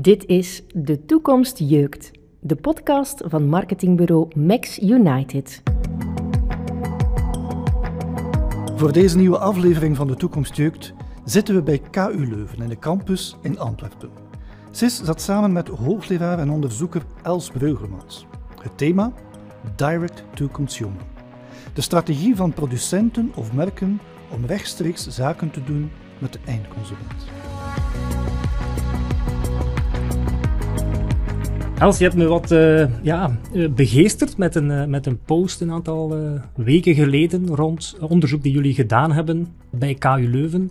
Dit is De Toekomst Jeukt, de podcast van marketingbureau Max United. Voor deze nieuwe aflevering van De Toekomst Jeukt zitten we bij KU Leuven in de campus in Antwerpen. Sis zat samen met hoogleraar en onderzoeker Els Breugelmans. Het thema? Direct to Consumer. De strategie van producenten of merken om rechtstreeks zaken te doen met de eindconsument. Els, je hebt me wat uh, ja, uh, begeesterd met een, uh, met een post een aantal weken geleden rond onderzoek die jullie gedaan hebben bij KU Leuven.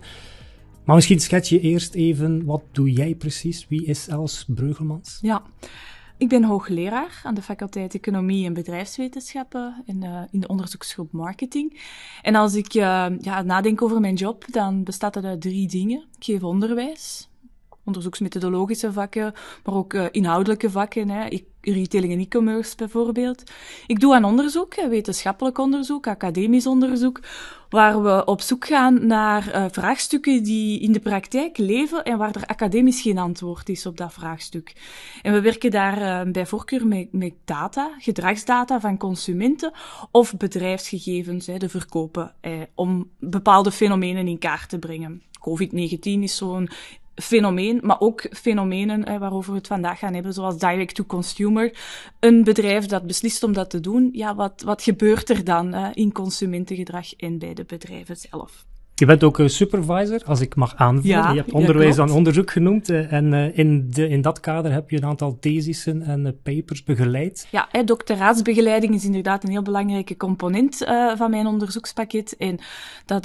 Maar misschien schets je eerst even, wat doe jij precies? Wie is Els Breugelmans? Ja, ik ben hoogleraar aan de faculteit Economie en Bedrijfswetenschappen in de, in de onderzoeksgroep Marketing. En als ik ja, nadenk over mijn job, dan bestaat dat uit drie dingen. Ik geef onderwijs, onderzoeksmethodologische vakken, maar ook uh, inhoudelijke vakken, hè, retailing en e-commerce bijvoorbeeld. Ik doe aan onderzoek, wetenschappelijk onderzoek, academisch onderzoek, waar we op zoek gaan naar uh, vraagstukken die in de praktijk leven en waar er academisch geen antwoord is op dat vraagstuk. En we werken daar uh, bij voorkeur met, met, data, gedragsdata van consumenten of bedrijfsgegevens, hè, de verkopen, eh, om bepaalde fenomenen in kaart te brengen. COVID-19 is zo'n fenomeen, maar ook fenomenen waarover we het vandaag gaan hebben, zoals direct to consumer. Een bedrijf dat beslist om dat te doen, ja, wat, wat gebeurt er dan in consumentengedrag en bij de bedrijven zelf? Je bent ook een supervisor, als ik mag aanvullen. Ja, je hebt onderwijs ja, en onderzoek genoemd. Eh, en uh, in, de, in dat kader heb je een aantal thesissen en uh, papers begeleid. Ja, hè, doctoraatsbegeleiding is inderdaad een heel belangrijke component uh, van mijn onderzoekspakket. En dat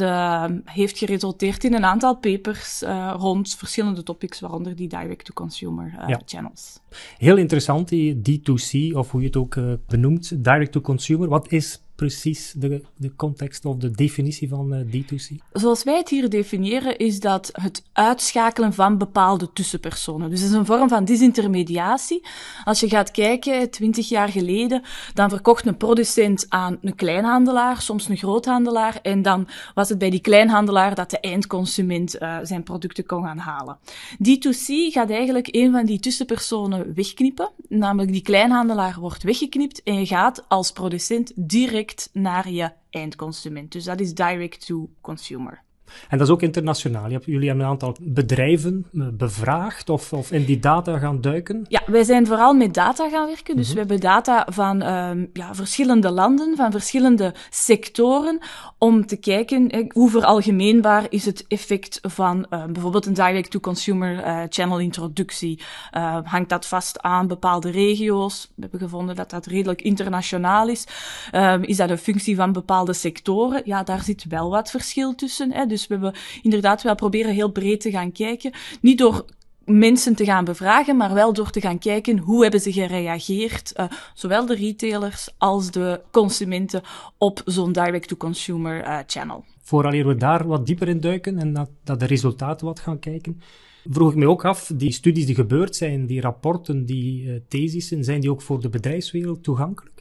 heeft geresulteerd in een aantal papers rond verschillende topics, waaronder die direct-to-consumer ja. channels. Heel interessant, die D2C, of hoe je het ook benoemt, direct-to-consumer. Wat is precies de, de context of de definitie van uh, D2C? Zoals wij het hier definiëren, is dat het uitschakelen van bepaalde tussenpersonen. Dus het is een vorm van disintermediatie. Als je gaat kijken, twintig jaar geleden, dan verkocht een producent aan een kleinhandelaar, soms een groothandelaar, en dan was het bij die kleinhandelaar dat de eindconsument uh, zijn producten kon gaan halen. D2C gaat eigenlijk een van die tussenpersonen wegknippen, namelijk die kleinhandelaar wordt weggeknipt en je gaat als producent direct naar je eindconsument. Dus dat is direct to consumer. En dat is ook internationaal. Jullie hebben een aantal bedrijven eh, bevraagd of, of in die data gaan duiken? Ja, wij zijn vooral met data gaan werken. Dus mm -hmm. we hebben data van um, ja, verschillende landen, van verschillende sectoren, om te kijken eh, hoe veralgemeenbaar is het effect van uh, bijvoorbeeld een direct-to-consumer uh, channel introductie. Uh, hangt dat vast aan bepaalde regio's? We hebben gevonden dat dat redelijk internationaal is. Uh, is dat een functie van bepaalde sectoren? Ja, daar zit wel wat verschil tussen. Hè. Dus we hebben inderdaad wel proberen heel breed te gaan kijken. Niet door mensen te gaan bevragen, maar wel door te gaan kijken hoe hebben ze gereageerd, uh, zowel de retailers als de consumenten, op zo'n direct-to-consumer uh, channel. Vooraleer we daar wat dieper in duiken en dat, dat de resultaten wat gaan kijken, vroeg ik me ook af, die studies die gebeurd zijn, die rapporten, die uh, thesissen, zijn die ook voor de bedrijfswereld toegankelijk?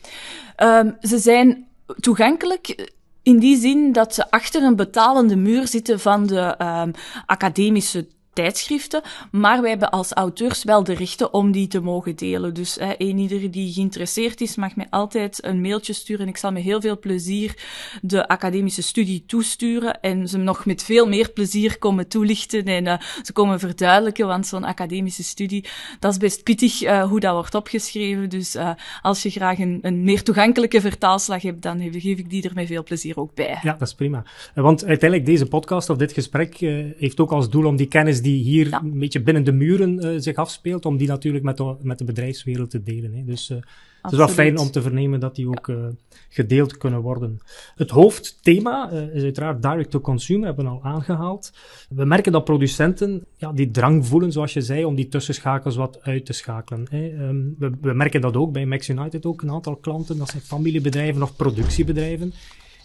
Um, ze zijn toegankelijk in die zin dat ze achter een betalende muur zitten van de um, academische tijdschriften, maar wij hebben als auteurs wel de rechten om die te mogen delen. Dus eh, een die geïnteresseerd is, mag mij altijd een mailtje sturen. Ik zal met heel veel plezier de academische studie toesturen en ze nog met veel meer plezier komen toelichten en uh, ze komen verduidelijken, want zo'n academische studie, dat is best pittig uh, hoe dat wordt opgeschreven. Dus uh, als je graag een, een meer toegankelijke vertaalslag hebt, dan geef ik die er met veel plezier ook bij. Ja, dat is prima. Want uiteindelijk deze podcast of dit gesprek heeft ook als doel om die kennis die hier ja. een beetje binnen de muren uh, zich afspeelt, om die natuurlijk met de, met de bedrijfswereld te delen. Hè. Dus uh, het is wel fijn om te vernemen dat die ook uh, gedeeld kunnen worden. Het hoofdthema is uiteraard direct to consumer, hebben we al aangehaald. We merken dat producenten ja, die drang voelen, zoals je zei, om die tussenschakels wat uit te schakelen. Hè. Um, we, we merken dat ook bij Max United ook, een aantal klanten, dat zijn familiebedrijven of productiebedrijven,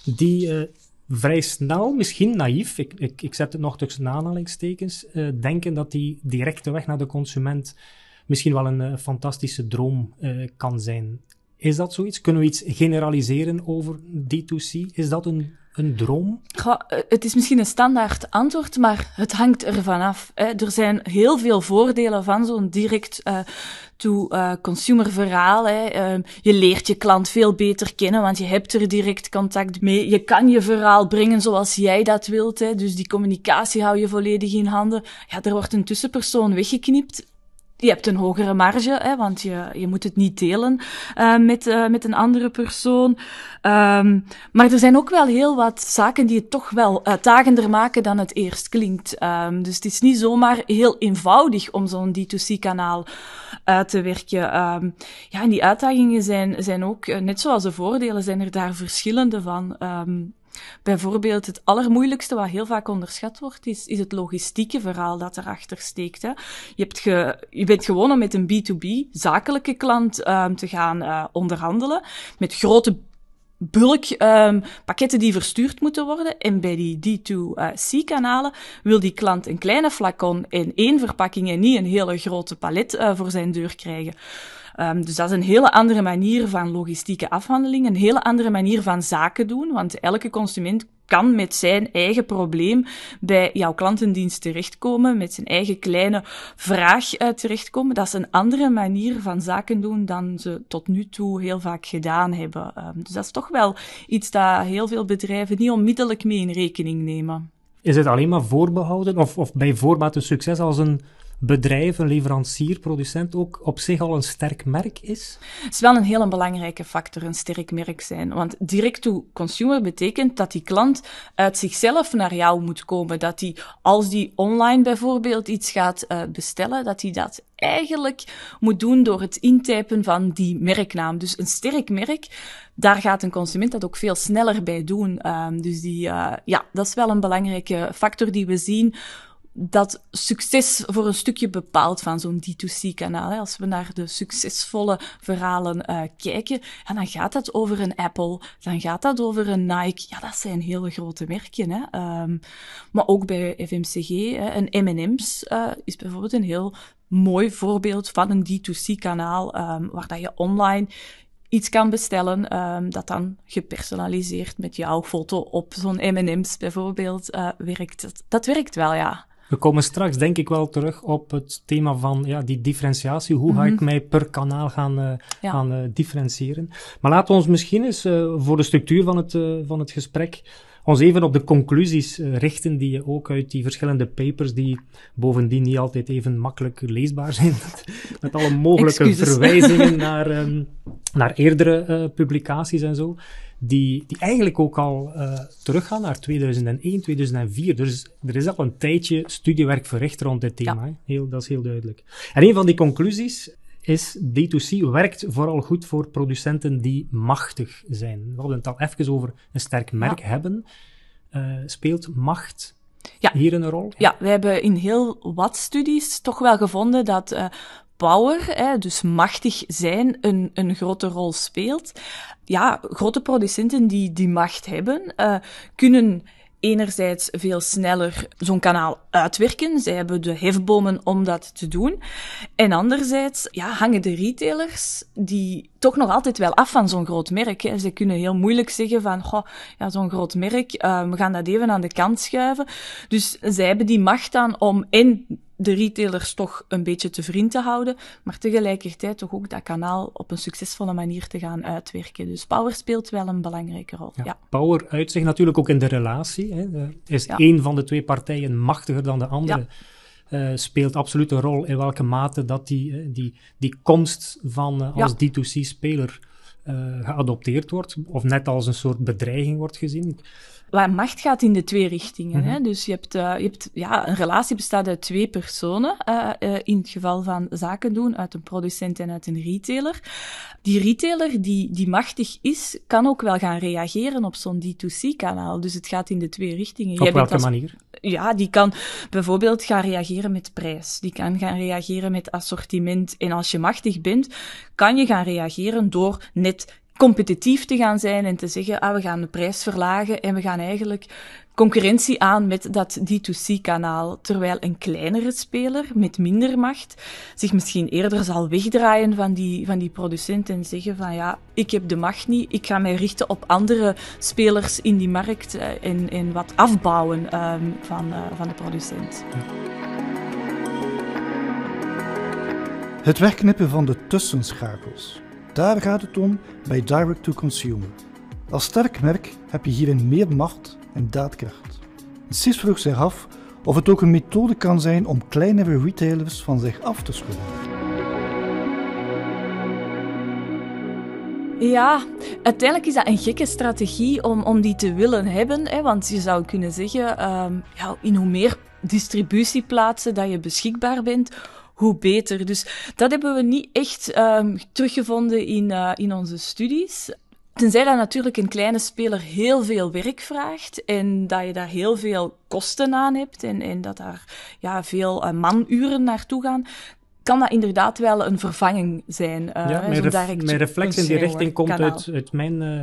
die vrij snel, misschien naïef, ik, ik, ik zet het nog tussen aanhalingstekens, uh, denken dat die directe weg naar de consument misschien wel een uh, fantastische droom uh, kan zijn. Is dat zoiets? Kunnen we iets generaliseren over D2C? Is dat een, een droom? Eh, het is misschien een standaard antwoord, maar het hangt ervan af. Hè. Er zijn heel veel voordelen van zo'n direct uh, to uh, consumer verhaal. Hè. Uh, je leert je klant veel beter kennen, want je hebt er direct contact mee. Je kan je verhaal brengen zoals jij dat wilt. Hè. Dus die communicatie hou je volledig in handen. Ja, er wordt een tussenpersoon weggeknipt je hebt een hogere marge, hè, want je, je moet het niet delen uh, met, uh, met een andere persoon. Um, maar er zijn ook wel heel wat zaken die het toch wel uitdagender maken dan het eerst klinkt. Um, dus het is niet zomaar heel eenvoudig om zo'n D2C-kanaal uit te werken. Um, ja, en die uitdagingen zijn, zijn ook, net zoals de voordelen, zijn er daar verschillende van. Bijvoorbeeld het allermoeilijkste wat heel vaak onderschat wordt, is, is het logistieke verhaal dat erachter steekt. Hè. Je, hebt je bent gewoon om met een B2B zakelijke klant um, te gaan uh, onderhandelen, met grote bulk um, pakketten die verstuurd moeten worden. En bij die D2C-kanalen wil die klant een kleine flacon in één verpakking en niet een hele grote palet uh, voor zijn deur krijgen. Um, dus dat is een hele andere manier van logistieke afhandeling, een hele andere manier van zaken doen, want elke consument kan met zijn eigen probleem bij jouw klantendienst terechtkomen, met zijn eigen kleine vraag uh, terechtkomen. Dat is een andere manier van zaken doen dan ze tot nu toe heel vaak gedaan hebben. Um, dus dat is toch wel iets dat heel veel bedrijven niet onmiddellijk mee in rekening nemen. Is het alleen maar voorbehouden of, of bij voorbaat een succes als een bedrijf, een leverancier, producent ook op zich al een sterk merk is? Het is wel een hele belangrijke factor, een sterk merk zijn. Want direct to consumer betekent dat die klant uit zichzelf naar jou moet komen. Dat die, als die online bijvoorbeeld iets gaat uh, bestellen, dat hij dat eigenlijk moet doen door het intypen van die merknaam. Dus een sterk merk, daar gaat een consument dat ook veel sneller bij doen. Um, dus die, uh, ja, dat is wel een belangrijke factor die we zien dat succes voor een stukje bepaalt van zo'n D2C-kanaal. Als we naar de succesvolle verhalen uh, kijken, en dan gaat dat over een Apple, dan gaat dat over een Nike. Ja, dat zijn hele grote merken. Hè? Um, maar ook bij FMCG, hè, een M&M's uh, is bijvoorbeeld een heel mooi voorbeeld van een D2C-kanaal, um, waar dat je online iets kan bestellen um, dat dan gepersonaliseerd met jouw foto op zo'n M&M's bijvoorbeeld uh, werkt. Dat, dat werkt wel, ja. We komen straks denk ik wel terug op het thema van ja, die differentiatie. Hoe ga ik mhm. mij per kanaal gaan, uh, gaan uh, differentiëren? Maar laten we ons misschien eens uh, voor de structuur van het, van het gesprek ons even op de conclusies richten die je ook uit die verschillende papers, die bovendien niet altijd even makkelijk leesbaar zijn, met, alle mogelijke verwijzingen naar, um, naar eerdere publicaties en zo die, die eigenlijk ook al uh, teruggaan naar 2001, 2004. Dus er is al een tijdje studiewerk verricht rond dit thema. Heel, dat is heel duidelijk. En een van die conclusies is D2C werkt vooral goed voor producenten die machtig zijn. We hadden het al even over een sterk merk hebben. Uh, speelt macht ja. hier een rol? Ja, we hebben in heel wat studies toch wel gevonden dat uh, power, hè, dus machtig zijn, een, een grote rol speelt. Ja, grote producenten die die macht hebben, uh, kunnen enerzijds veel sneller zo'n kanaal uitwerken. Zij hebben de hefbomen om dat te doen. En anderzijds ja, hangen de retailers die toch nog altijd wel af van zo'n groot merk. Ze kunnen heel moeilijk zeggen van, goh, ja, zo'n groot merk, uh, we gaan dat even aan de kant schuiven. Dus zij hebben die macht dan om en de retailers toch een beetje te vriend te houden, maar tegelijkertijd toch ook dat kanaal op een succesvolle manier te gaan uitwerken. Dus power speelt wel een belangrijke rol. Ja, Power uit zich natuurlijk ook in de relatie. Hè. Is ja. één van de twee partijen machtiger dan de andere? Uh, speelt absoluut een rol in welke mate dat die, eh, die, die komst van uh, als D2C-speler geadopteerd wordt, of net als een soort bedreiging wordt gezien. Waar macht gaat in de twee richtingen. hè? Mhm. Dus je hebt, uh, je hebt ja, een relatie bestaat uit twee personen. Uh, uh, in het geval van zaken doen, uit een producent en uit een retailer. Die retailer die, die machtig is, kan ook wel gaan reageren op zo'n D2C-kanaal. Dus het gaat in de twee richtingen. Op welke manier? Ja, die kan bijvoorbeeld gaan reageren met prijs. Die kan gaan reageren met assortiment. En als je machtig bent, kan je gaan reageren door net competitief te gaan zijn en te zeggen, ah, we gaan de prijs verlagen en we gaan eigenlijk concurrentie aan met dat D2C-kanaal, terwijl een kleinere speler met minder macht zich misschien eerder zal wegdraaien van die, van die producent en zeggen van ja, ik heb de macht niet, ik ga mij richten op andere spelers in die markt eh, en, en wat afbouwen ehm, van, uh, van de producent. Het wegknippen van de tussenschakels. Daar gaat het om bij Direct to Consumer. Als sterk merk heb je hierin meer macht en daadkracht. CIS vroeg zich af of het ook een methode kan zijn om kleinere retailers van zich af te schudden. Ja, uiteindelijk is dat een gekke strategie om, om die te willen hebben. Hè, want je zou kunnen zeggen, um, ja, in hoe meer distributieplaatsen dat je beschikbaar bent, hoe beter. Dus dat hebben we niet echt um, teruggevonden in, uh, in onze studies. Tenzij dat natuurlijk een kleine speler heel veel werk vraagt en dat je daar heel veel kosten aan hebt en, en dat daar ja, veel uh, manuren naartoe gaan, kan dat inderdaad wel een vervanging zijn. Uh, ja, mijn, ref mijn reflex in die richting komt uit, uit, mijn uh,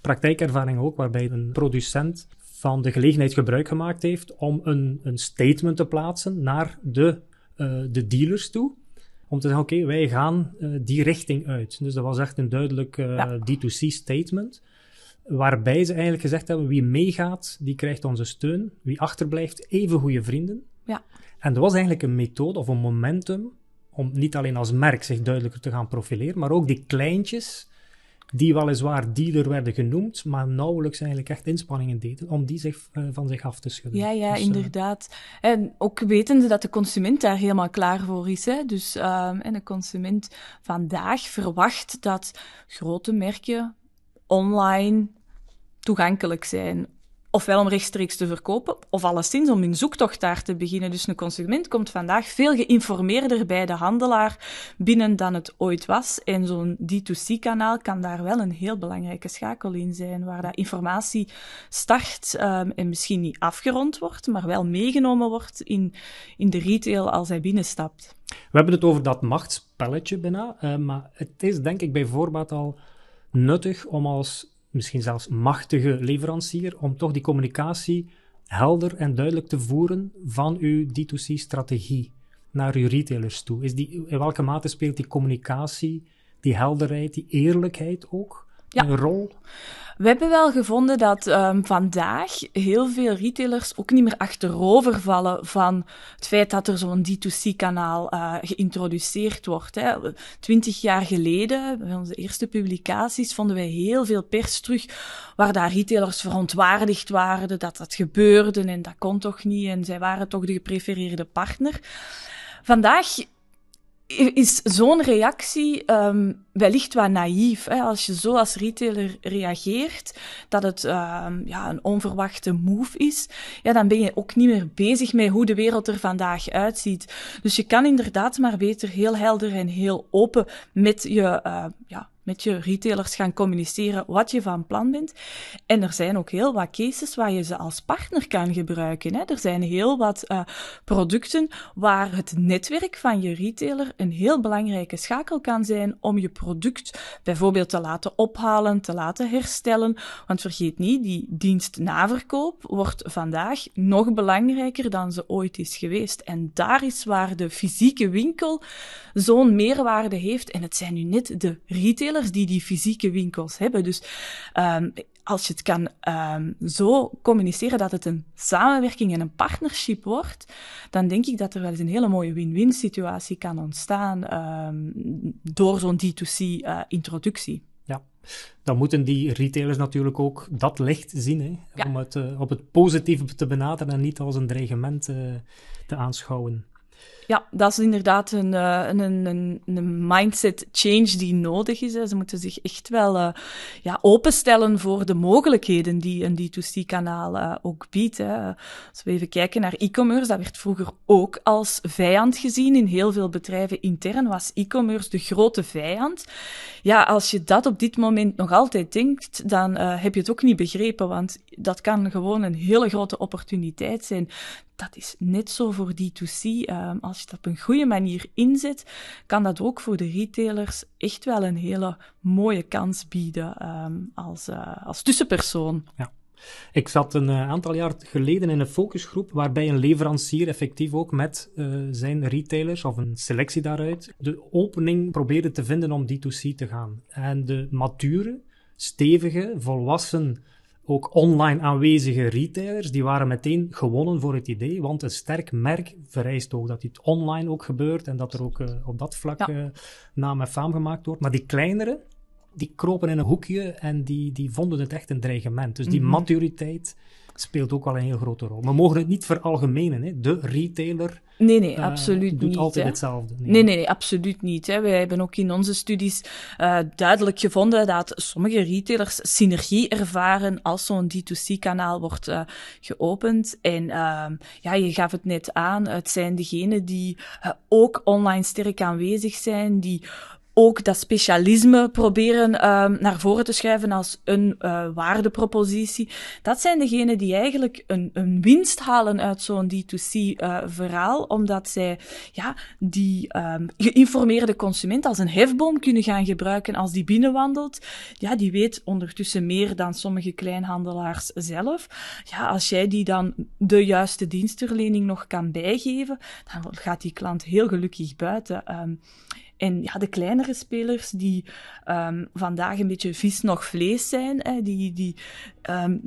praktijkervaring ook, waarbij een producent van de gelegenheid gebruik gemaakt heeft om een, een statement te plaatsen naar de, de dealers toe om te zeggen, oké, wij gaan uh, die richting uit. Dus dat was echt een duidelijk uh, ja. D2C statement, waarbij ze eigenlijk gezegd hebben, wie meegaat, die krijgt onze steun. Wie achterblijft, even goede vrienden. Ja. En dat was eigenlijk een methode of een momentum om niet alleen als merk zich duidelijker te gaan profileren, maar ook die kleintjes die weliswaar dealer werden genoemd, maar nauwelijks eigenlijk echt inspanningen deden om die zich, uh, van zich af te schudden. Ja, ja, dus, inderdaad. Uh, en ook wetende dat de consument daar helemaal klaar voor is. Hè? Dus uh, en de consument vandaag verwacht dat grote merken online toegankelijk zijn ofwel om rechtstreeks te verkopen, of alleszins om hun zoektocht daar te beginnen. Dus een consument komt vandaag veel geïnformeerder bij de handelaar binnen dan het ooit was. En zo'n D2C-kanaal kan daar wel een heel belangrijke schakel in zijn, waar dat informatie start um, en misschien niet afgerond wordt, maar wel meegenomen wordt in, in de retail als hij binnenstapt. We hebben het over dat machtspelletje bijna, uh, maar het is denk ik bij voorbaat al nuttig om als misschien zelfs machtige leverancier, om toch die communicatie helder en duidelijk te voeren van uw D2C-strategie naar uw retailers toe? Is die, in welke mate speelt die communicatie, die helderheid, die eerlijkheid ook ja. een rol? We hebben wel gevonden dat um, vandaag heel veel retailers ook niet meer achterover vallen van het feit dat er zo'n D2C-kanaal uh, geïntroduceerd wordt. Hè. Twintig jaar geleden, bij onze eerste publicaties, vonden wij heel veel pers terug waar daar retailers verontwaardigd waren dat dat gebeurde en dat kon toch niet en zij waren toch de geprefereerde partner. Vandaag is zo'n reactie um, wellicht wat naïef. Hè? Als je zo als retailer reageert, dat het um, ja, een onverwachte move is, ja, dan ben je ook niet meer bezig met hoe de wereld er vandaag uitziet. Dus je kan inderdaad maar beter heel helder en heel open met je, uh, ja, met je retailers gaan communiceren wat je van plan bent. En er zijn ook heel wat cases waar je ze als partner kan gebruiken. Hè. Er zijn heel wat uh, producten waar het netwerk van je retailer een heel belangrijke schakel kan zijn om je product bijvoorbeeld te laten ophalen, te laten herstellen. Want vergeet niet, die dienst naverkoop wordt vandaag nog belangrijker dan ze ooit is geweest. En daar is waar de fysieke winkel zo'n meerwaarde heeft. En het zijn nu net de retailers die die fysieke winkels hebben. Dus um, als je het kan um, zo communiceren dat het een samenwerking en een partnership wordt, dan denk ik dat er wel eens een hele mooie win-win situatie kan ontstaan um, door zo'n D2C-introductie. Uh, ja, dan moeten die retailers natuurlijk ook dat licht zien, hè, ja. om het uh, op het positieve te benaderen en niet als een dreigement uh, te aanschouwen. Ja, dat is inderdaad een, een, een, een mindset change die nodig is. Ze moeten zich echt wel uh, ja, openstellen voor de mogelijkheden die een D2C-kanaal uh, ook biedt. Hè. Als we even kijken naar e-commerce, dat werd vroeger ook als vijand gezien. In heel veel bedrijven intern was e-commerce de grote vijand. Ja, als je dat op dit moment nog altijd denkt, dan heb je het ook niet begrepen, want dat kan gewoon een hele grote opportuniteit zijn dat is net zo voor D2C. Um, als je het op een goede manier inzet, kan dat ook voor de retailers echt wel een hele mooie kans bieden um, als, uh, als tussenpersoon. Ja. Ik zat een uh, aantal jaar geleden in een focusgroep waarbij een leverancier effectief ook met uh, zijn retailers of een selectie daaruit de opening probeerde te vinden om D2C te gaan. En de mature, stevige, volwassen ook online aanwezige retailers, die waren meteen gewonnen voor het idee, want een sterk merk vereist ook dat het online ook gebeurt en dat er ook uh, op dat vlak ja. uh, naam en faam gemaakt wordt. Maar die kleinere, die kropen in een hoekje en die, die vonden het echt een dreigement. Dus die mm -hmm. maturiteit speelt ook wel een heel grote rol. We mogen het niet veralgemenen. Hè. De retailer nee, nee, uh, absoluut doet niet, altijd hè. hetzelfde. Nee. nee, nee, nee absoluut niet. Hè. Wij hebben ook in onze studies uh, duidelijk gevonden dat sommige retailers synergie ervaren als zo'n D2C-kanaal wordt uh, geopend. En ja, je gaf het net aan, het zijn degenen die ook online sterk aanwezig zijn, die ook dat specialisme proberen um, naar voren te schuiven als een uh, waardepropositie. Dat zijn degenen die eigenlijk een, een winst halen uit zo'n D2C-verhaal, uh, omdat zij ja, die um, geïnformeerde consument als een hefboom kunnen gaan gebruiken als die binnenwandelt. Ja, die weet ondertussen meer dan sommige kleinhandelaars zelf. Ja, als jij die dan de juiste dienstverlening nog kan bijgeven, dan gaat die klant heel gelukkig buiten. Um, en ja, de kleinere spelers die um, vandaag een beetje vis nog vlees zijn, hè, die, die um,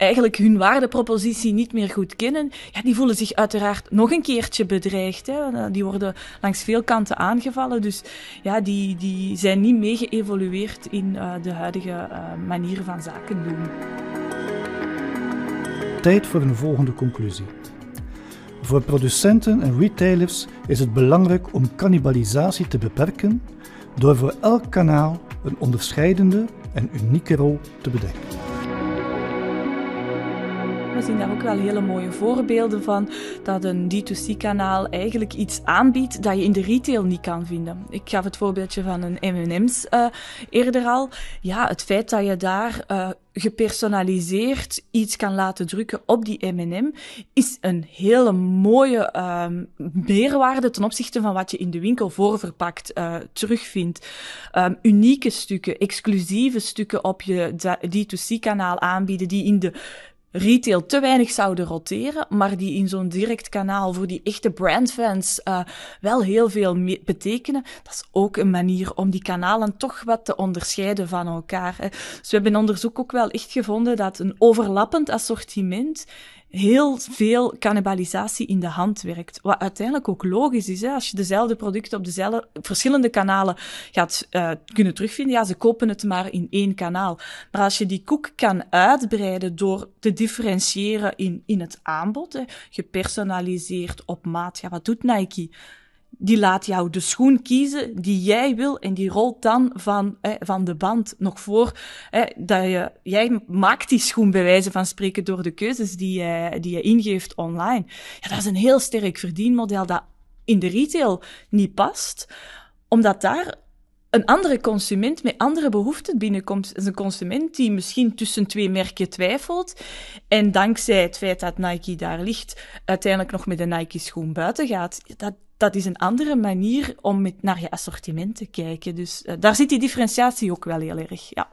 eigenlijk hun waardepropositie niet meer goed kennen, ja, die voelen zich uiteraard nog een keertje bedreigd. Hè. Die worden langs veel kanten aangevallen. Dus ja, die, die zijn niet mee geëvolueerd in uh, de huidige uh, manier van zaken doen. Tijd voor een volgende conclusie. Voor producenten en retailers is het belangrijk om cannibalisatie te beperken door voor elk kanaal een onderscheidende en unieke rol te bedenken. Zien daar ook wel hele mooie voorbeelden van dat een D2C-kanaal eigenlijk iets aanbiedt dat je in de retail niet kan vinden. Ik gaf het voorbeeldje van een M&M's uh, eerder al. Ja, het feit dat je daar uh, gepersonaliseerd iets kan laten drukken op die M&M is een hele mooie um, meerwaarde ten opzichte van wat je in de winkel voorverpakt uh, terugvindt. Um, unieke stukken, exclusieve stukken op je D2C-kanaal aanbieden die in de retail te weinig zouden roteren, maar die in zo'n direct kanaal voor die echte brandfans uh, wel heel veel betekenen. Dat is ook een manier om die kanalen toch wat te onderscheiden van elkaar. Hè. Dus we hebben in onderzoek ook wel echt gevonden dat een overlappend assortiment heel veel cannibalisatie in de hand werkt. Wat uiteindelijk ook logisch is. Hè? Als je dezelfde producten op dezelfde verschillende kanalen gaat uh, kunnen terugvinden, ja, ze kopen het maar in één kanaal. Maar als je die koek kan uitbreiden door te differentiëren in, in het aanbod, hè, gepersonaliseerd op maat, ja, wat doet Nike? Die laat jou de schoen kiezen die jij wil en die rolt dan van, eh, van de band nog voor. Eh, dat je, jij maakt die schoen bij wijze van spreken door de keuzes die je, die je ingeeft online. Ja, dat is een heel sterk verdienmodel dat in de retail niet past, omdat daar een andere consument met andere behoeften binnenkomt. Is een consument die misschien tussen twee merken twijfelt en dankzij het feit dat Nike daar ligt, uiteindelijk nog met een Nike-schoen buiten gaat. Dat, dat is een andere manier om met, naar je assortiment te kijken. Dus uh, daar zit die differentiatie ook wel heel erg, ja.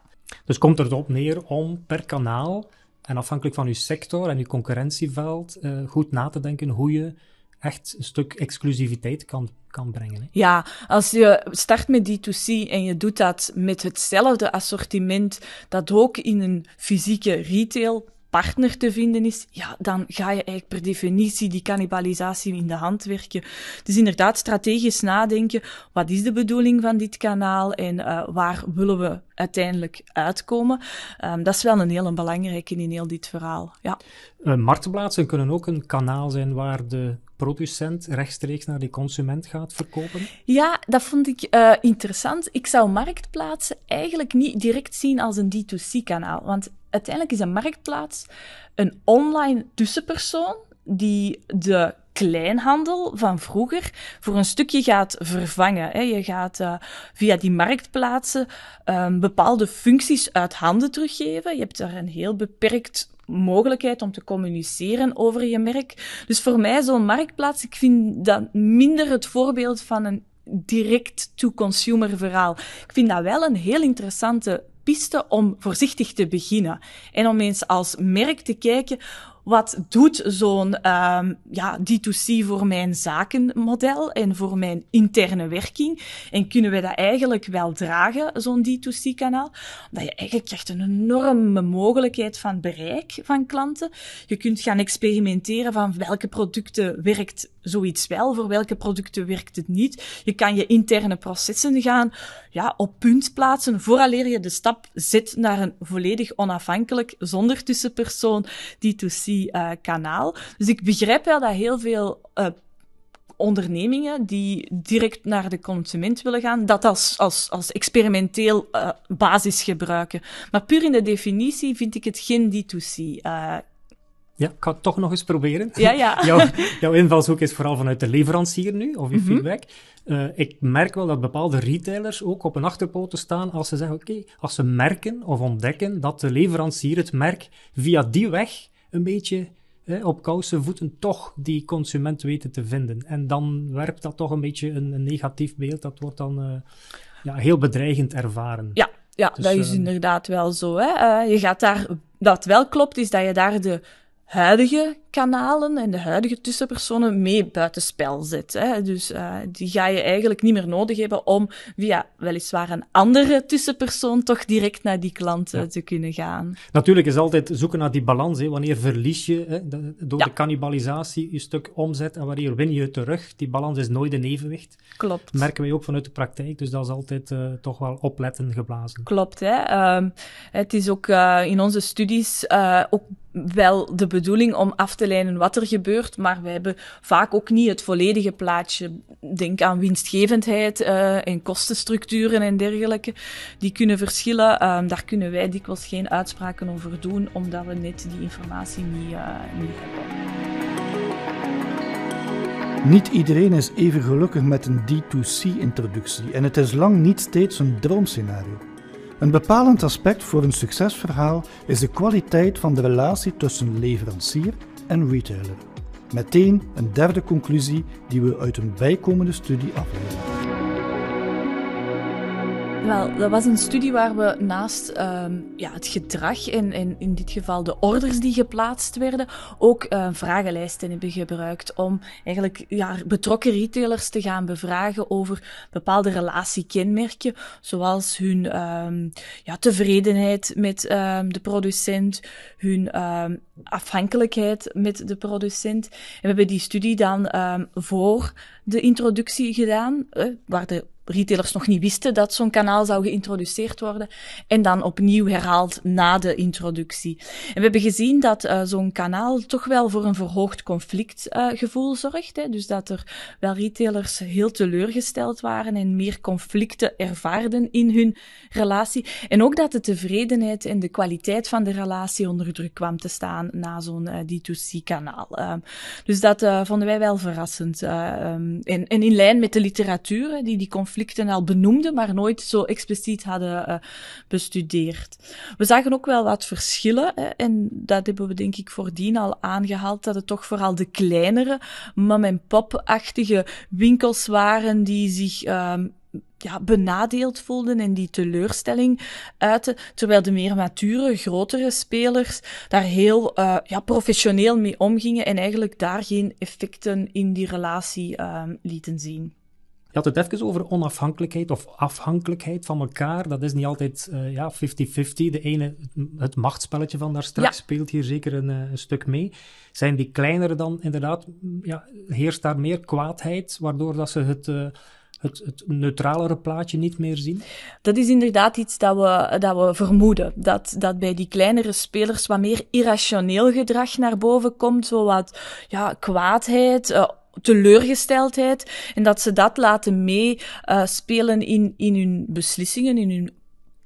Dus komt er erop neer om per kanaal en afhankelijk van je sector en je concurrentieveld uh, goed na te denken hoe je echt een stuk exclusiviteit kan, kan brengen. Hè? Ja, als je start met D2C en je doet dat met hetzelfde assortiment dat ook in een fysieke retail partner te vinden is, ja, dan ga je eigenlijk per definitie die cannibalisatie in de hand werken. Dus inderdaad, strategisch nadenken, wat is de bedoeling van dit kanaal en uh, waar willen we uiteindelijk uitkomen? Um, dat is wel een heel belangrijke in heel dit verhaal. Ja. Uh, marktplaatsen kunnen ook een kanaal zijn waar de producent rechtstreeks naar die consument gaat verkopen? Ja, dat vond ik uh, interessant. Ik zou marktplaatsen eigenlijk niet direct zien als een D2C-kanaal. Want uiteindelijk is een marktplaats een online tussenpersoon die de kleinhandel van vroeger voor een stukje gaat vervangen. Je gaat uh, via die marktplaatsen um, bepaalde functies uit handen teruggeven. Je hebt daar een heel beperkt mogelijkheid om te communiceren over je merk. Dus voor mij zo'n marktplaats, ik vind dat minder het voorbeeld van een direct-to-consumer verhaal. Ik vind dat wel een heel interessante piste om voorzichtig te beginnen. En om eens als merk te kijken, wat doet zo'n um, ja, D2C voor mijn zakenmodel en voor mijn interne werking? En kunnen we dat eigenlijk wel dragen, zo'n D2C-kanaal? Dat je eigenlijk krijgt een enorme mogelijkheid van bereik van klanten. Je kunt gaan experimenteren van welke producten werkt zoiets wel, voor welke producten werkt het niet. Je kan je interne processen gaan ja, op punt plaatsen vooraleer je de stap zet naar een volledig onafhankelijk, zonder tussenpersoon D2C-kanaal. Uh, dus ik begrijp wel dat heel veel uh, ondernemingen die direct naar de consument willen gaan, dat als, als, als experimenteel uh, basis gebruiken. Maar puur in de definitie vind ik het geen D2C. Ja, ik ga het toch nog eens proberen. Ja, ja. jouw, jouw invalshoek is vooral vanuit de leverancier nu, of je mm -hmm. feedback. Uh, ik merk wel dat bepaalde retailers ook op een achterpoten staan als ze zeggen, oké, okay, als ze merken of ontdekken dat de leverancier het merk via die weg een beetje eh, op kousen voeten toch die consument weten te vinden. En dan werpt dat toch een beetje een, een negatief beeld. Dat wordt dan uh, ja, heel bedreigend ervaren. Ja, ja dus, dat is inderdaad wel zo. Hè? je gaat daar, dat wel klopt, is dat je daar de huidige kanalen en de huidige tussenpersonen mee buitenspel zet. Hè. Dus uh, die ga je eigenlijk niet meer nodig hebben om via weliswaar een andere tussenpersoon toch direct naar die klanten ja. te kunnen gaan. Natuurlijk is altijd zoeken naar die balans. Hè. Wanneer verlies je hè, de, door ja. de cannibalisatie je stuk omzet en wanneer win je terug? Die balans is nooit in evenwicht. Klopt. Dat merken wij ook vanuit de praktijk, dus dat is altijd uh, toch wel opletten geblazen. Klopt. Hè. Um, het is ook uh, in onze studies ook wel de bedoeling om af te leiden wat er gebeurt, maar we hebben vaak ook niet het volledige plaatje. Denk aan winstgevendheid uh, en kostenstructuren en dergelijke. Die kunnen verschillen. Um, daar kunnen wij dikwijls geen uitspraken over doen, omdat we net die informatie niet, uh, niet hebben. Niet iedereen is even gelukkig met een D2C-introductie en het is lang niet steeds een droomscenario. Een bepalend aspect voor een succesverhaal is de kwaliteit van de relatie tussen leverancier en retailer. Meteen een derde conclusie die we uit een bijkomende studie afleiden. Wel, dat was een studie waar we naast um, ja, het gedrag en, in dit geval de orders die geplaatst werden, ook uh, vragenlijsten hebben gebruikt om eigenlijk ja, betrokken retailers te gaan bevragen over bepaalde relatiekenmerken, zoals hun um, ja, tevredenheid met de producent, hun afhankelijkheid met de producent. En we hebben die studie dan voor de introductie gedaan, uh, waar de retailers nog niet wisten dat zo'n kanaal zou geïntroduceerd worden. En dan opnieuw herhaald na de introductie. En we hebben gezien dat uh, zo'n kanaal toch wel voor een verhoogd conflictgevoel uh, zorgt. Hè? Dus dat er wel retailers heel teleurgesteld waren en meer conflicten ervaarden in hun relatie. En ook dat de tevredenheid en de kwaliteit van de relatie onder druk kwam te staan na zo'n uh, D2C-kanaal. dus dat vonden wij wel verrassend. Um, en, en in lijn met de literatuur, die die conflicten conflicten al benoemden, maar nooit zo expliciet hadden uh, bestudeerd. We zagen ook wel wat verschillen, hè, en dat hebben we denk ik voordien al aangehaald, dat het toch vooral de kleinere mom-en-pop-achtige winkels waren die zich um, ja, benadeeld voelden en die teleurstelling uiten, terwijl de meer mature, grotere spelers daar heel uh, ja, professioneel mee omgingen en eigenlijk daar geen effecten in die relatie um, lieten zien. Je had het even over onafhankelijkheid of afhankelijkheid van elkaar. Dat is niet altijd uh, ja, 50-50. De ene, het machtsspelletje van daar straks, ja. speelt hier zeker een, uh, een, stuk mee. Zijn die kleinere dan inderdaad, ja, heerst daar meer kwaadheid, waardoor dat ze het... Uh, het, het, neutralere plaatje niet meer zien? Dat is inderdaad iets dat we, dat we vermoeden. Dat, dat bij die kleinere spelers wat meer irrationeel gedrag naar boven komt. Zo wat ja, kwaadheid, uh, teleurgesteldheid en dat ze dat laten meespelen uh, in, in hun beslissingen, in hun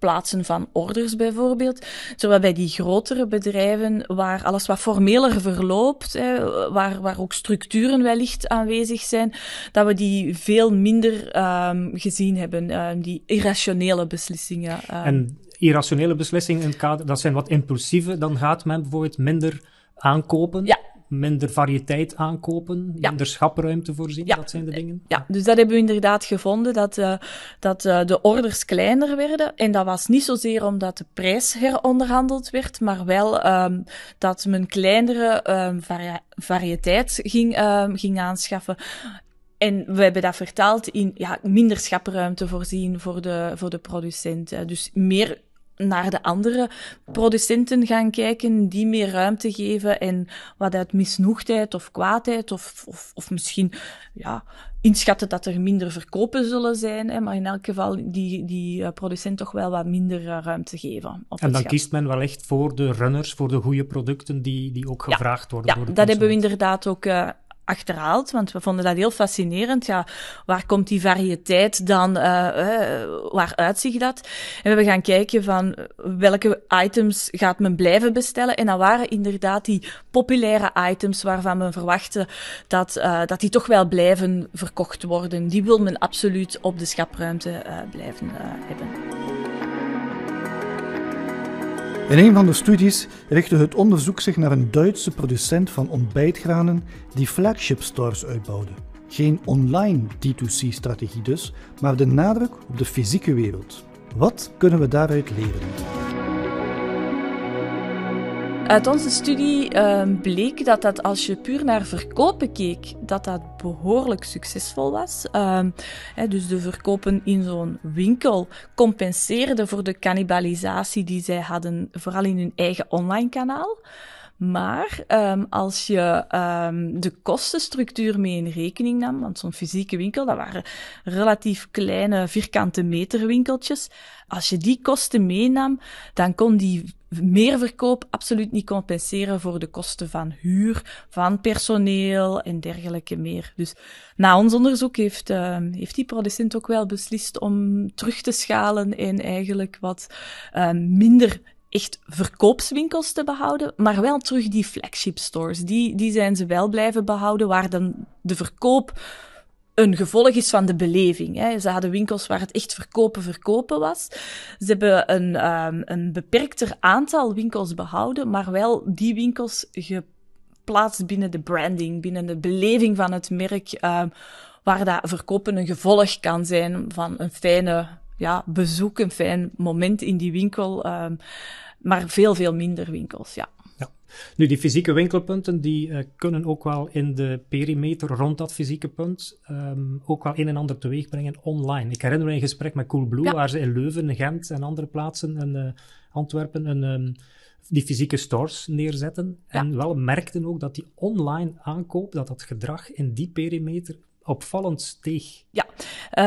plaatsen van orders bijvoorbeeld. Terwijl bij die grotere bedrijven, waar alles wat formeler verloopt, hè, waar, waar ook structuren wellicht aanwezig zijn, dat we die veel minder um, gezien hebben, um, die irrationele beslissingen. Um. En irrationele beslissingen in het kader, dat zijn wat impulsieve, dan gaat men bijvoorbeeld minder aankopen. Ja minder variëteit aankopen, minder schapruimte voorzien, ja. dat zijn de dingen? Ja, dus dat hebben we inderdaad gevonden, dat, uh, dat uh, de orders kleiner werden. En dat was niet zozeer omdat de prijs heronderhandeld werd, maar wel um, dat men kleinere um, vari variëteit ging, um, ging aanschaffen. En we hebben dat vertaald in ja, minder schapruimte voorzien voor de, voor de producenten. Dus meer naar de andere producenten gaan kijken, die meer ruimte geven en wat uit misnoegdheid of kwaadheid of, of, of misschien ja, inschatten dat er minder verkopen zullen zijn, hè, maar in elk geval die, die uh, producent toch wel wat minder uh, ruimte geven. en dan kiest men wel echt voor de runners, voor de goede producten die, die ook gevraagd ja, worden ja, door de dat hebben we inderdaad ook uh, achterhaald, want we vonden dat heel fascinerend. Ja, waar komt die variëteit dan, uh, uh, waar uitzicht dat? En we gaan kijken van welke items gaat men blijven bestellen. En dat waren inderdaad die populaire items waarvan men verwachtte dat, dat die toch wel blijven verkocht worden. Die wil men absoluut op de schapruimte blijven hebben. In een van de studies richtte het onderzoek zich naar een Duitse producent van ontbijtgranen die flagship stores uitbouwde. Geen online D2C-strategie dus, maar de nadruk op de fysieke wereld. Wat kunnen we daaruit leren? Uit onze studie uh, bleek dat dat als je puur naar verkopen keek, dat dat behoorlijk succesvol was. Uh, hè, dus de verkopen in zo'n winkel compenseerden voor de cannibalisatie die zij hadden, vooral in hun eigen online kanaal. Maar um, als je um, de kostenstructuur mee in rekening nam, want zo'n fysieke winkel, dat waren relatief kleine vierkante meterwinkeltjes. Als je die kosten meenam, dan kon die meerverkoop absoluut niet compenseren voor de kosten van huur, van personeel en dergelijke meer. Dus na ons onderzoek heeft, uh, heeft die producent ook wel beslist om terug te schalen en eigenlijk wat uh, minder echt verkoopswinkels te behouden, maar wel terug die flagship stores. Die, die zijn ze wel blijven behouden, waar dan de verkoop een gevolg is van de beleving. Hè. Ze hadden winkels waar het echt verkopen, verkopen was. Ze hebben een, um, een beperkter aantal winkels behouden, maar wel die winkels geplaatst binnen de branding, binnen de beleving van het merk, um, waar dat verkopen een gevolg kan zijn van een fijne ja, bezoek, een fijn moment in die winkel, um, maar veel, veel minder winkels, ja. ja. Nu, die fysieke winkelpunten, die uh, kunnen ook wel in de perimeter rond dat fysieke punt um, ook wel een en ander teweeg brengen online. Ik herinner me een gesprek met Coolblue, ja. waar ze in Leuven, Gent en andere plaatsen, en uh, Antwerpen, een, um, die fysieke stores neerzetten. Ja. En wel merkten ook dat die online aankoop, dat dat gedrag in die perimeter opvallend steeg. Ja,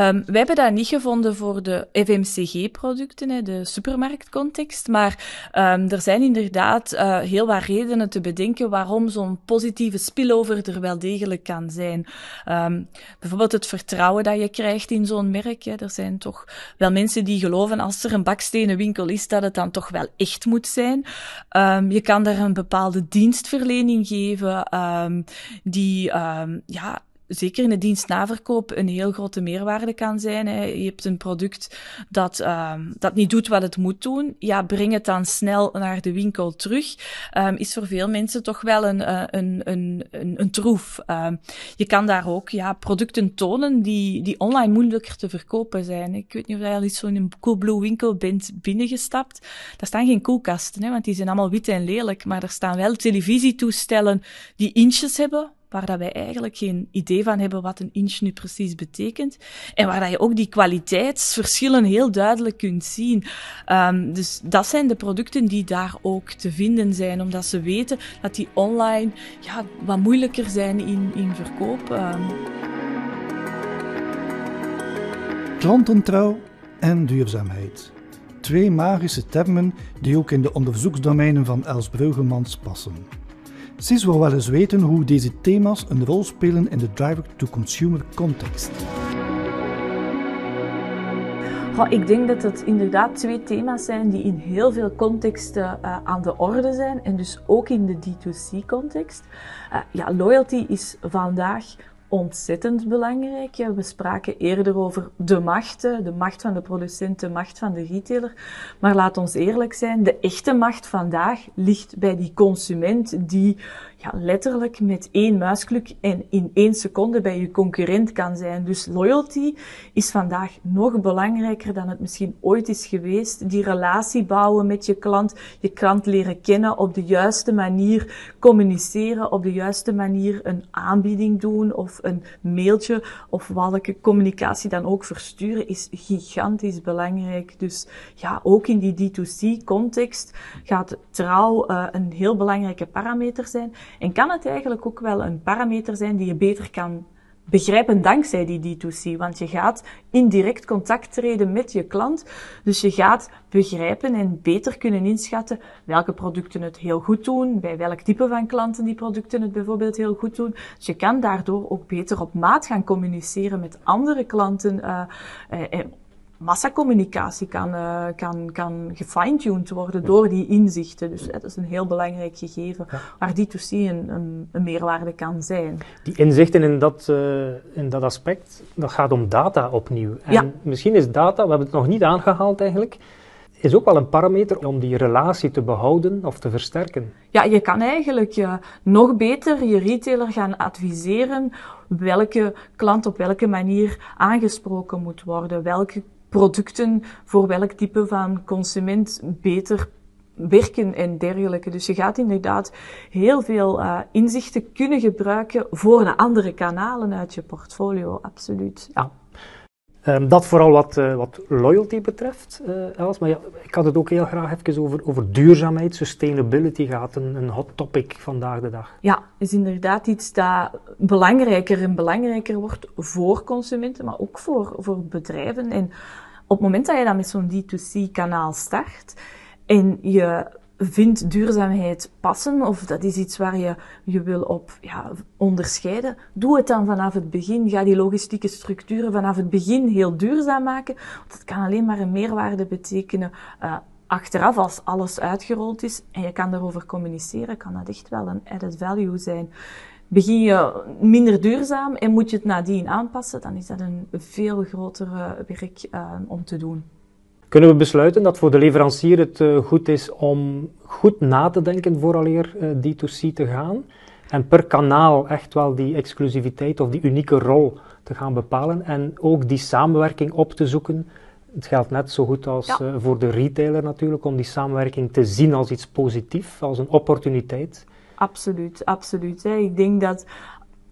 um, wij hebben dat niet gevonden voor de FMCG-producten, de supermarktcontext, maar um, er zijn inderdaad uh, heel wat redenen te bedenken waarom zo'n positieve spillover er wel degelijk kan zijn. Um, bijvoorbeeld het vertrouwen dat je krijgt in zo'n merk. Hè. Er zijn toch wel mensen die geloven als er een bakstenen winkel is, dat het dan toch wel echt moet zijn. je kan daar een bepaalde dienstverlening geven die ja, zeker in de dienstnaverkoop een heel grote meerwaarde kan zijn. Hè. Je hebt een product dat, um, dat niet doet wat het moet doen. Ja, breng het dan snel naar de winkel terug. Um, is voor veel mensen toch wel een, een, een, een, een troef. Um, je kan daar ook ja, producten tonen die, die online moeilijker te verkopen zijn. Ik weet niet of je al eens zo in een Coolblue winkel bent binnengestapt. Daar staan geen koelkasten, hè, want die zijn allemaal wit en lelijk. Maar er staan wel televisietoestellen die inches hebben waar dat wij eigenlijk geen idee van hebben wat een inch nu precies betekent. En waar dat je ook die kwaliteitsverschillen heel duidelijk kunt zien. Um, dus dat zijn de producten die daar ook te vinden zijn, omdat ze weten dat die online ja, wat moeilijker zijn in, in verkoop. Um. Klantentrouw en duurzaamheid. Twee magische termen die ook in de onderzoeksdomeinen van Els Breugemans passen. Sis wil wel eens weten hoe deze thema's een rol spelen in de direct-to-consumer context. Oh, ik denk dat het inderdaad twee thema's zijn die in heel veel contexten uh, aan de orde zijn en dus ook in de D2C-context. Uh, ja, loyalty is vandaag ontzettend belangrijk. We spraken eerder over de macht, de macht van de producent, de macht van de retailer. Maar laat ons eerlijk zijn, de echte macht vandaag ligt bij die consument die letterlijk met één muisklik en in één seconde bij je concurrent kan zijn. Dus loyalty is vandaag nog belangrijker dan het misschien ooit is geweest. Die relatie bouwen met je klant, je klant leren kennen, op de juiste manier communiceren, op de juiste manier een aanbieding doen of een mailtje of welke communicatie dan ook versturen, is gigantisch belangrijk. Dus ja, ook in die D2C-context gaat trouw uh, een heel belangrijke parameter zijn. En kan het eigenlijk ook wel een parameter zijn die je beter kan begrijpen dankzij die D2C. Want je gaat indirect contact treden met je klant. Dus je gaat begrijpen en beter kunnen inschatten welke producten het heel goed doen, bij welk type van klanten die producten het bijvoorbeeld heel goed doen. Dus je kan daardoor ook beter op maat gaan communiceren met andere klanten. Uh, uh, massacommunicatie kan, uh, kan, kan gefine-tuned worden door die inzichten. Dus dat is een heel belangrijk gegeven waar D2C een, een, een, meerwaarde kan zijn. Die inzichten in dat, uh, in dat aspect, dat gaat om data opnieuw. En ja. misschien is data, we hebben het nog niet aangehaald eigenlijk, is ook wel een parameter om die relatie te behouden of te versterken. Ja, je kan eigenlijk uh, nog beter je retailer gaan adviseren welke klant op welke manier aangesproken moet worden, welke producten voor welk type van consument beter werken en dergelijke. Dus je gaat inderdaad heel veel uh, inzichten kunnen gebruiken voor de andere kanalen uit je portfolio, absoluut. Ja. Um, dat vooral wat, uh, wat loyalty betreft, uh, Els. Maar ja, ik had het ook heel graag even over, over duurzaamheid. Sustainability gaat een, een hot topic vandaag de dag. Ja, is inderdaad iets dat belangrijker en belangrijker wordt voor consumenten, maar ook voor, voor bedrijven. En op het moment dat je dan met zo'n D2C-kanaal start en je vindt duurzaamheid passen of dat is iets waar je je wil op ja, onderscheiden, doe het dan vanaf het begin. Ga die logistieke structuren vanaf het begin heel duurzaam maken. Want dat kan alleen maar een meerwaarde betekenen. Uh, achteraf, als alles uitgerold is en je kan daarover communiceren, kan dat echt wel een added value zijn begin je minder duurzaam en moet je het nadien aanpassen, dan is dat een veel groter werk uh, om te doen. Kunnen we besluiten dat voor de leverancier het uh, goed is om goed na te denken vooraleer uh, D2C te gaan? En per kanaal echt wel die exclusiviteit of die unieke rol te gaan bepalen en ook die samenwerking op te zoeken. Het geldt net zo goed als ja. voor de retailer natuurlijk, om die samenwerking te zien als iets positiefs, als een opportuniteit. Absoluut, absoluut. Hè. Ik denk dat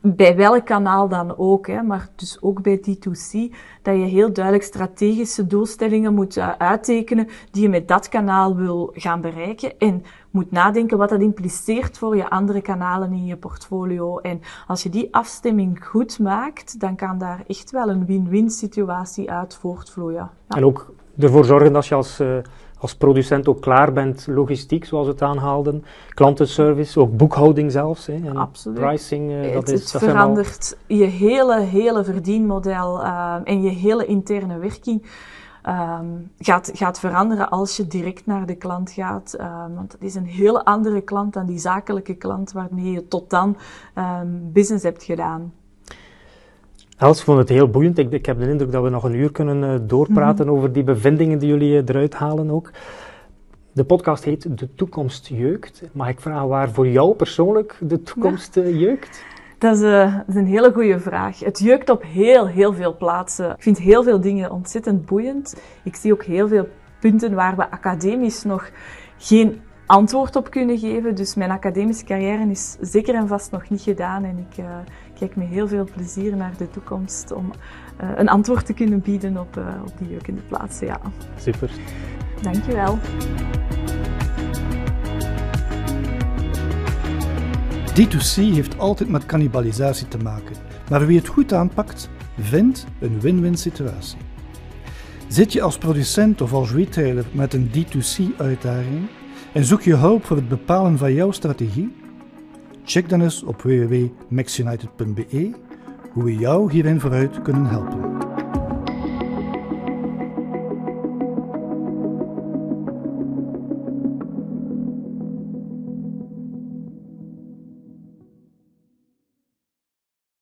bij welk kanaal dan ook, hè, maar dus ook bij D2C, dat je heel duidelijk strategische doelstellingen moet uh, uittekenen die je met dat kanaal wil gaan bereiken en moet nadenken wat dat impliceert voor je andere kanalen in je portfolio. En als je die afstemming goed maakt, dan kan daar echt wel een win-win situatie uit voortvloeien. Ja. En ook ervoor zorgen dat je als uh als producent ook klaar bent, logistiek zoals we het aanhaalden, klantenservice, ook boekhouding zelfs. Hè, en Absoluut. Pricing, uh, dat het, is, het verandert je hele, hele verdienmodel uh, en je hele interne werking. Um, gaat, gaat veranderen als je direct naar de klant gaat. Um, want het is een hele andere klant dan die zakelijke klant waarmee je tot dan um, business hebt gedaan. Els vond het heel boeiend. Ik, ik, heb de indruk dat we nog een uur kunnen uh, doorpraten mhm. over die bevindingen die jullie uh, eruit halen ook. De podcast heet De Toekomst Jeukt. Mag ik vragen waar voor jou persoonlijk de toekomst uh, jeukt? Dat is, dat is, een hele goede vraag. Het jeukt op heel, heel veel plaatsen. Ik vind heel veel dingen ontzettend boeiend. Ik zie ook heel veel punten waar we academisch nog geen antwoord op kunnen geven. Dus mijn academische carrière is zeker en vast nog niet gedaan. En ik, kijk met heel veel plezier naar de toekomst om uh, een antwoord te kunnen bieden op, uh, op die jeukende plaatsen. Ja. Super. Dankjewel. D2C heeft altijd met cannibalisatie te maken, maar wie het goed aanpakt, vindt een win-win situatie. Zit je als producent of als retailer met een D2C-uitdaging en zoek je hulp voor het bepalen van jouw strategie? Check dan eens op www.maxunited.be hoe we jou hierin vooruit kunnen helpen.